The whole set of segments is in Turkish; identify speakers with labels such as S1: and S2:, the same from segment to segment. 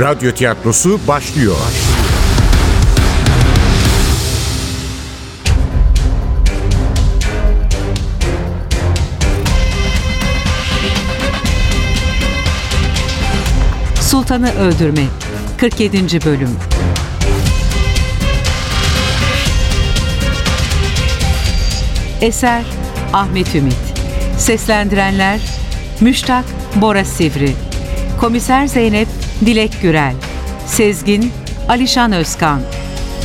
S1: Radyo tiyatrosu başlıyor.
S2: Sultanı Öldürme 47. Bölüm Eser Ahmet Ümit Seslendirenler Müştak Bora Sivri Komiser Zeynep Dilek Gürel Sezgin Alişan Özkan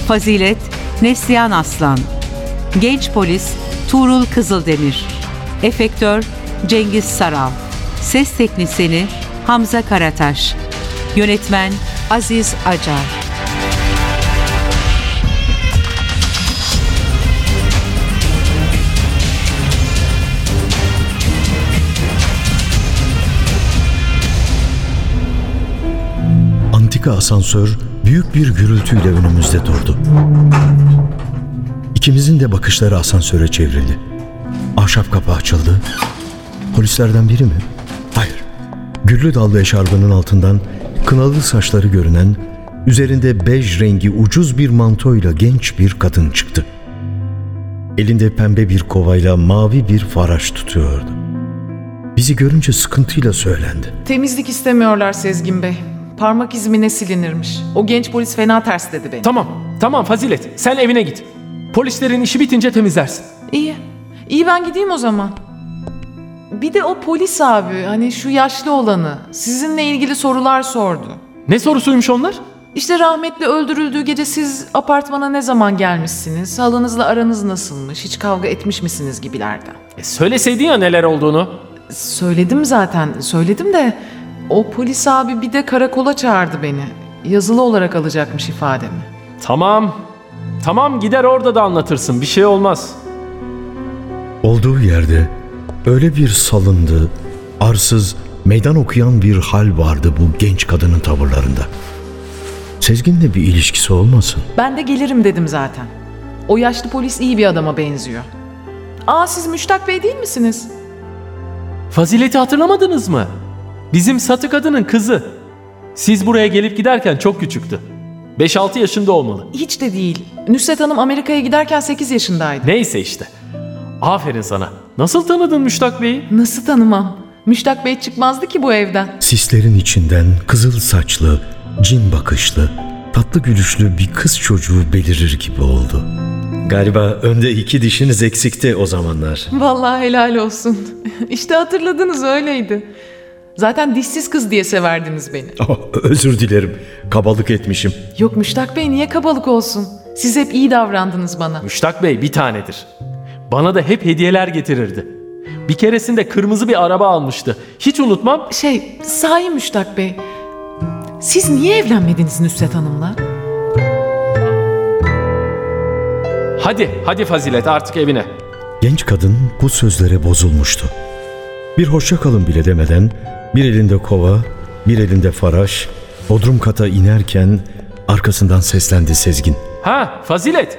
S2: Fazilet Neslihan Aslan Genç Polis Tuğrul Kızıldemir Efektör Cengiz Saral Ses Teknisini Hamza Karataş Yönetmen Aziz Acar
S3: Antika asansör büyük bir gürültüyle önümüzde durdu. İkimizin de bakışları asansöre çevrildi. Ahşap kapı açıldı. Polislerden biri mi? Hayır. Güllü dallı eşarbının altından kınalı saçları görünen, üzerinde bej rengi ucuz bir mantoyla genç bir kadın çıktı. Elinde pembe bir kovayla mavi bir faraş tutuyordu. Bizi görünce sıkıntıyla söylendi.
S4: Temizlik istemiyorlar Sezgin Bey. Parmak izmine silinirmiş. O genç polis fena ters dedi beni.
S5: Tamam, tamam Fazilet. Sen evine git. Polislerin işi bitince temizlersin.
S4: İyi. İyi ben gideyim o zaman. Bir de o polis abi hani şu yaşlı olanı sizinle ilgili sorular sordu.
S5: Ne sorusuymuş onlar?
S4: İşte rahmetli öldürüldüğü gece siz apartmana ne zaman gelmişsiniz? Halınızla aranız nasılmış? Hiç kavga etmiş misiniz gibilerden.
S5: E, söyleseydin ya neler olduğunu.
S4: Söyledim zaten, söyledim de o polis abi bir de karakola çağırdı beni. Yazılı olarak alacakmış ifademi.
S5: Tamam. Tamam gider orada da anlatırsın. Bir şey olmaz.
S3: Olduğu yerde öyle bir salındı, arsız, meydan okuyan bir hal vardı bu genç kadının tavırlarında. Sezgin'le bir ilişkisi olmasın?
S4: Ben de gelirim dedim zaten. O yaşlı polis iyi bir adama benziyor. Aa siz Müştak Bey değil misiniz?
S5: Fazilet'i hatırlamadınız mı? Bizim satı kadının kızı. Siz buraya gelip giderken çok küçüktü. 5-6 yaşında olmalı.
S4: Hiç de değil. Nusret Hanım Amerika'ya giderken 8 yaşındaydı.
S5: Neyse işte. Aferin sana. Nasıl tanıdın Müştak Bey'i?
S4: Nasıl tanımam? Müştak Bey çıkmazdı ki bu evden.
S3: Sislerin içinden kızıl saçlı, cin bakışlı, tatlı gülüşlü bir kız çocuğu belirir gibi oldu. Galiba önde iki dişiniz eksikti o zamanlar.
S4: Vallahi helal olsun. işte hatırladınız öyleydi. Zaten dişsiz kız diye severdiniz beni.
S3: Oh, özür dilerim, kabalık etmişim.
S4: Yok Müştak Bey niye kabalık olsun? Siz hep iyi davrandınız bana.
S5: Müştak Bey bir tanedir. Bana da hep hediyeler getirirdi. Bir keresinde kırmızı bir araba almıştı. Hiç unutmam.
S4: Şey, sahi Müştak Bey. Siz niye evlenmediniz Nusret Hanım'la?
S5: Hadi, hadi Fazilet artık evine.
S3: Genç kadın bu sözlere bozulmuştu. Bir hoşça kalın bile demeden bir elinde kova, bir elinde faraş, bodrum kata inerken arkasından seslendi Sezgin.
S5: Ha, Fazilet.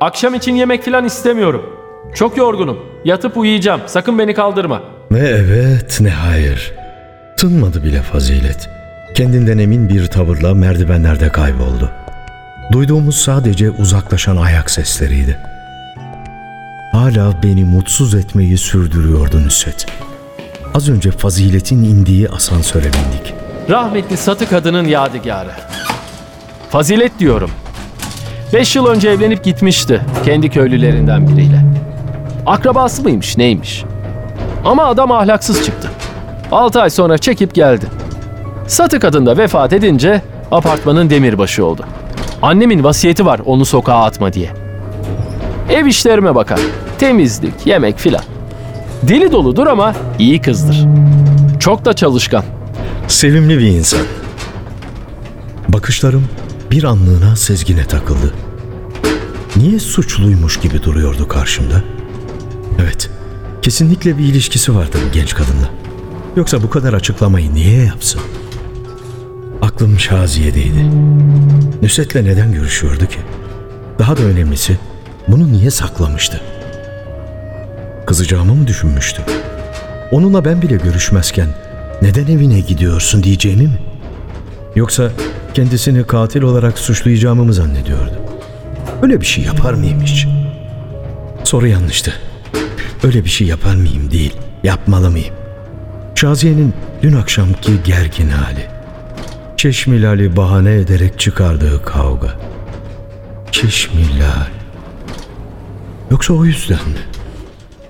S5: Akşam için yemek falan istemiyorum. Çok yorgunum. Yatıp uyuyacağım. Sakın beni kaldırma.
S3: Ne evet ne hayır. Tınmadı bile fazilet. Kendinden emin bir tavırla merdivenlerde kayboldu. Duyduğumuz sadece uzaklaşan ayak sesleriydi. Hala beni mutsuz etmeyi sürdürüyordu Nusret. Az önce faziletin indiği asansöre bindik.
S5: Rahmetli satı kadının yadigarı. Fazilet diyorum. Beş yıl önce evlenip gitmişti kendi köylülerinden biriyle. Akrabası mıymış neymiş? Ama adam ahlaksız çıktı. Altı ay sonra çekip geldi. Satı kadın da vefat edince apartmanın demirbaşı oldu. Annemin vasiyeti var onu sokağa atma diye. Ev işlerime bakar. Temizlik, yemek filan. Deli doludur ama iyi kızdır. Çok da çalışkan.
S3: Sevimli bir insan. Bakışlarım bir anlığına Sezgin'e takıldı. Niye suçluymuş gibi duruyordu karşımda? Evet, kesinlikle bir ilişkisi vardı genç kadınla. Yoksa bu kadar açıklamayı niye yapsın? Aklım Şaziye'deydi. Nusret'le neden görüşüyordu ki? Daha da önemlisi bunu niye saklamıştı? Kızacağımı mı düşünmüştü? Onunla ben bile görüşmezken neden evine gidiyorsun diyeceğimi mi? Yoksa kendisini katil olarak suçlayacağımı mı zannediyordu? Öyle bir şey yapar mıyım hiç? Soru yanlıştı. Öyle bir şey yapar mıyım değil, yapmalı mıyım? Şaziye'nin dün akşamki gergin hali. Çeşmilali bahane ederek çıkardığı kavga. Çeşmilal. Yoksa o yüzden mi?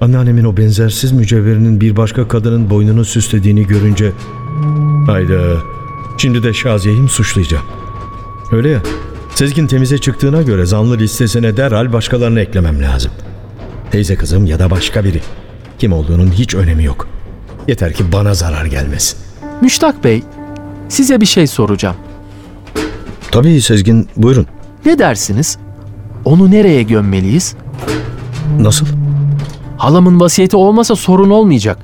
S3: Anneannemin o benzersiz mücevherinin bir başka kadının boynunu süslediğini görünce... Hayda, şimdi de Şaziye'yi mi suçlayacağım? Öyle ya, Sezgin temize çıktığına göre zanlı listesine derhal başkalarını eklemem lazım. Teyze kızım ya da başka biri. Kim olduğunun hiç önemi yok. Yeter ki bana zarar gelmesin.
S5: Müştak Bey, size bir şey soracağım.
S3: Tabii Sezgin, buyurun.
S5: Ne dersiniz? Onu nereye gömmeliyiz?
S3: Nasıl?
S5: Halamın vasiyeti olmasa sorun olmayacak.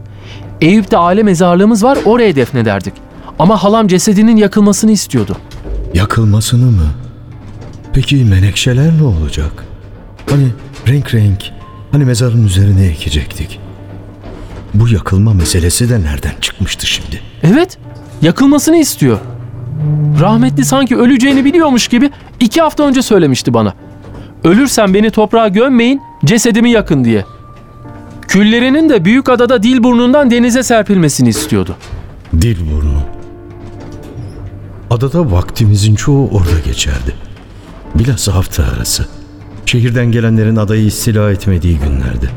S5: Eyüp'te aile mezarlığımız var oraya defnederdik. Ama halam cesedinin yakılmasını istiyordu.
S3: Yakılmasını mı? Peki menekşeler ne olacak? Hani renk renk, hani mezarın üzerine ekecektik. Bu yakılma meselesi de nereden çıkmıştı şimdi?
S5: Evet, yakılmasını istiyor. Rahmetli sanki öleceğini biliyormuş gibi iki hafta önce söylemişti bana. Ölürsem beni toprağa gömmeyin, cesedimi yakın diye. Küllerinin de büyük adada dil burnundan denize serpilmesini istiyordu.
S3: Dil burnu. Adada vaktimizin çoğu orada geçerdi. Bilhassa hafta arası. Şehirden gelenlerin adayı istila etmediği günlerdi.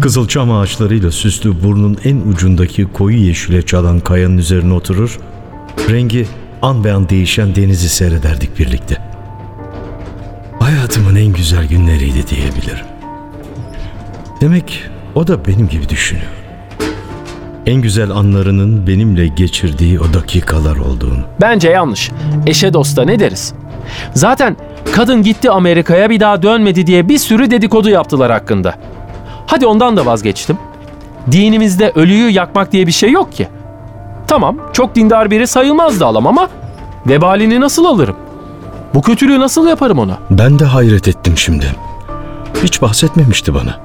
S3: Kızılçam ağaçlarıyla süslü burnun en ucundaki koyu yeşile çalan kayanın üzerine oturur, rengi an be an değişen denizi seyrederdik birlikte. Hayatımın en güzel günleriydi diyebilirim. Demek o da benim gibi düşünüyor. En güzel anlarının benimle geçirdiği o dakikalar olduğunu.
S5: Bence yanlış. Eşe dosta ne deriz? Zaten kadın gitti Amerika'ya bir daha dönmedi diye bir sürü dedikodu yaptılar hakkında. Hadi ondan da vazgeçtim. Dinimizde ölüyü yakmak diye bir şey yok ki. Tamam, çok dindar biri sayılmaz da alam ama vebalini nasıl alırım? Bu kötülüğü nasıl yaparım ona?
S3: Ben de hayret ettim şimdi. Hiç bahsetmemişti bana.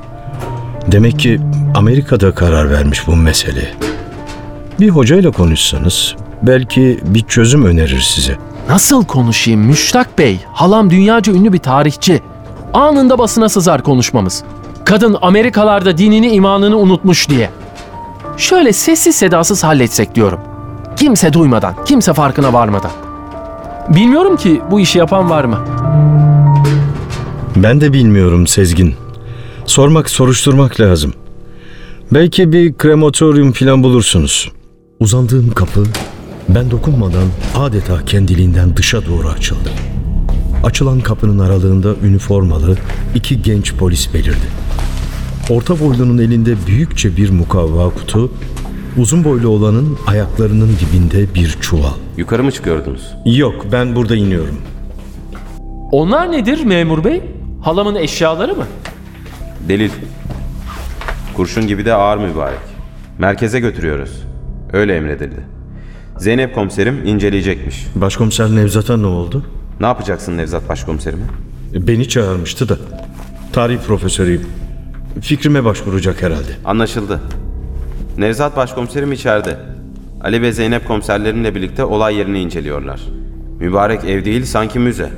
S3: Demek ki Amerika'da karar vermiş bu meseleye. Bir hocayla konuşsanız belki bir çözüm önerir size.
S5: Nasıl konuşayım Müştak Bey? Halam dünyaca ünlü bir tarihçi. Anında basına sızar konuşmamız. Kadın Amerikalarda dinini imanını unutmuş diye. Şöyle sessiz sedasız halletsek diyorum. Kimse duymadan, kimse farkına varmadan. Bilmiyorum ki bu işi yapan var mı?
S3: Ben de bilmiyorum Sezgin. Sormak, soruşturmak lazım. Belki bir krematoryum falan bulursunuz. Uzandığım kapı ben dokunmadan adeta kendiliğinden dışa doğru açıldı. Açılan kapının aralığında üniformalı iki genç polis belirdi. Orta boylunun elinde büyükçe bir mukavva kutu, uzun boylu olanın ayaklarının dibinde bir çuval.
S6: Yukarı mı çıkıyordunuz?
S3: Yok ben burada iniyorum.
S5: Onlar nedir memur bey? Halamın eşyaları mı?
S6: Delil. Kurşun gibi de ağır mübarek. Merkeze götürüyoruz. Öyle emredildi. Zeynep komiserim inceleyecekmiş.
S3: Başkomiser Nevzat'a ne oldu?
S6: Ne yapacaksın Nevzat başkomiserime?
S3: Beni çağırmıştı da. Tarih profesörüyüm. Fikrime başvuracak herhalde.
S6: Anlaşıldı. Nevzat başkomiserim içeride. Ali ve Zeynep komiserlerinle birlikte olay yerini inceliyorlar. Mübarek ev değil sanki müze.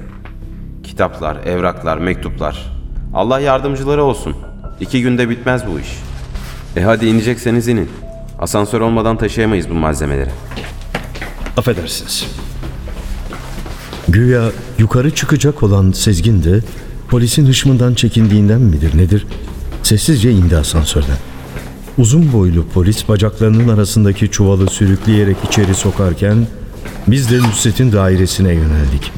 S6: Kitaplar, evraklar, mektuplar. Allah yardımcıları olsun. İki günde bitmez bu iş. E hadi inecekseniz inin. Asansör olmadan taşıyamayız bu malzemeleri.
S3: Affedersiniz. Güya yukarı çıkacak olan Sezgin de polisin hışmından çekindiğinden midir nedir? Sessizce indi asansörden. Uzun boylu polis bacaklarının arasındaki çuvalı sürükleyerek içeri sokarken biz de Nusret'in dairesine yöneldik.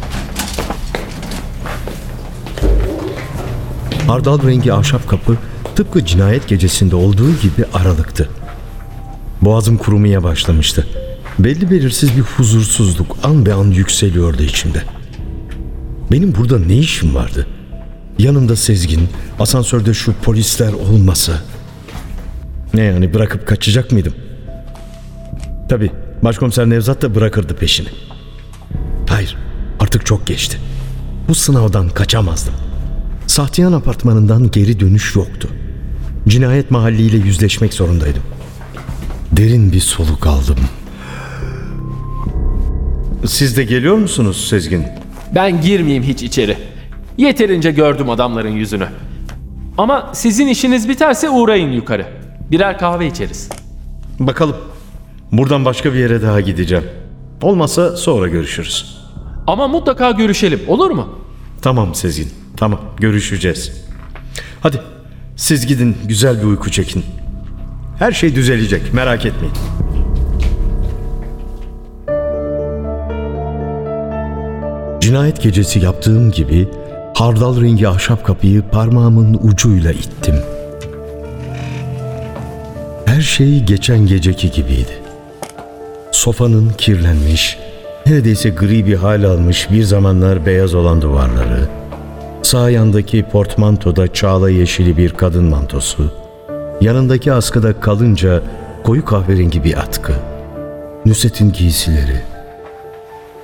S3: Hardal rengi ahşap kapı tıpkı cinayet gecesinde olduğu gibi aralıktı. Boğazım kurumaya başlamıştı. Belli belirsiz bir huzursuzluk an be an yükseliyordu içimde. Benim burada ne işim vardı? Yanımda Sezgin, asansörde şu polisler olmasa. Ne yani bırakıp kaçacak mıydım? Tabii başkomiser Nevzat da bırakırdı peşini. Hayır artık çok geçti. Bu sınavdan kaçamazdım. Sahtiyan apartmanından geri dönüş yoktu. Cinayet mahalliyle yüzleşmek zorundaydım. Derin bir soluk aldım. Siz de geliyor musunuz Sezgin?
S5: Ben girmeyeyim hiç içeri. Yeterince gördüm adamların yüzünü. Ama sizin işiniz biterse uğrayın yukarı. Birer kahve içeriz.
S3: Bakalım. Buradan başka bir yere daha gideceğim. Olmazsa sonra görüşürüz.
S5: Ama mutlaka görüşelim olur mu?
S3: Tamam Sezgin. Tamam görüşeceğiz. Hadi siz gidin güzel bir uyku çekin. Her şey düzelecek merak etmeyin. Cinayet gecesi yaptığım gibi hardal rengi ahşap kapıyı parmağımın ucuyla ittim. Her şey geçen geceki gibiydi. Sofanın kirlenmiş, neredeyse gri bir hal almış bir zamanlar beyaz olan duvarları, sağ yandaki portmantoda çağla yeşili bir kadın mantosu, yanındaki askıda kalınca koyu kahverengi bir atkı, Nusret'in giysileri.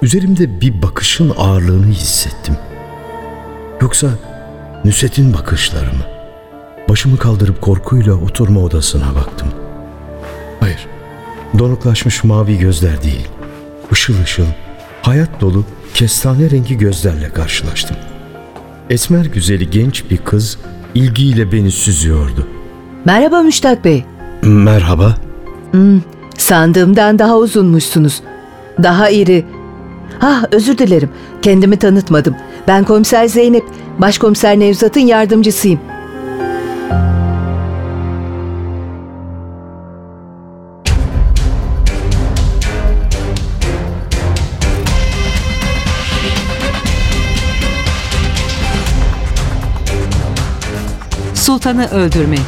S3: Üzerimde bir bakışın ağırlığını hissettim. Yoksa Nusret'in bakışları mı? Başımı kaldırıp korkuyla oturma odasına baktım. Hayır, donuklaşmış mavi gözler değil. Işıl ışıl, hayat dolu, kestane rengi gözlerle karşılaştım. Esmer güzeli genç bir kız ilgiyle beni süzüyordu.
S7: Merhaba Müştak Bey.
S3: Merhaba.
S7: Sandığımdan daha uzunmuşsunuz. Daha iri. Ah özür dilerim. Kendimi tanıtmadım. Ben komiser Zeynep. Başkomiser Nevzat'ın yardımcısıyım.
S2: Sultanı öldürmek.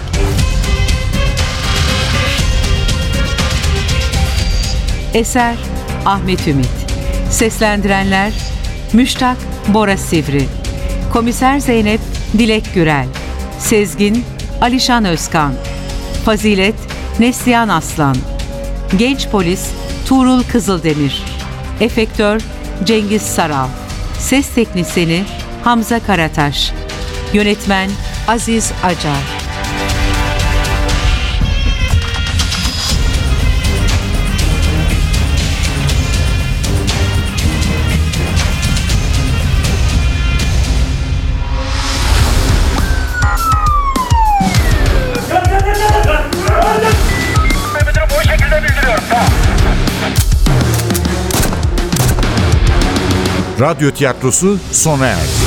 S2: Eser Ahmet Ümit. Seslendirenler Müştak Bora Sivri. Komiser Zeynep Dilek Gürel. Sezgin Alişan Özkan. Fazilet Neslihan Aslan. Genç polis Tuğrul Kızıldemir. Efektör Cengiz Saral. Ses teknisyeni Hamza Karataş. Yönetmen Aziz Acar.
S1: Radyo tiyatrosu sona erdi.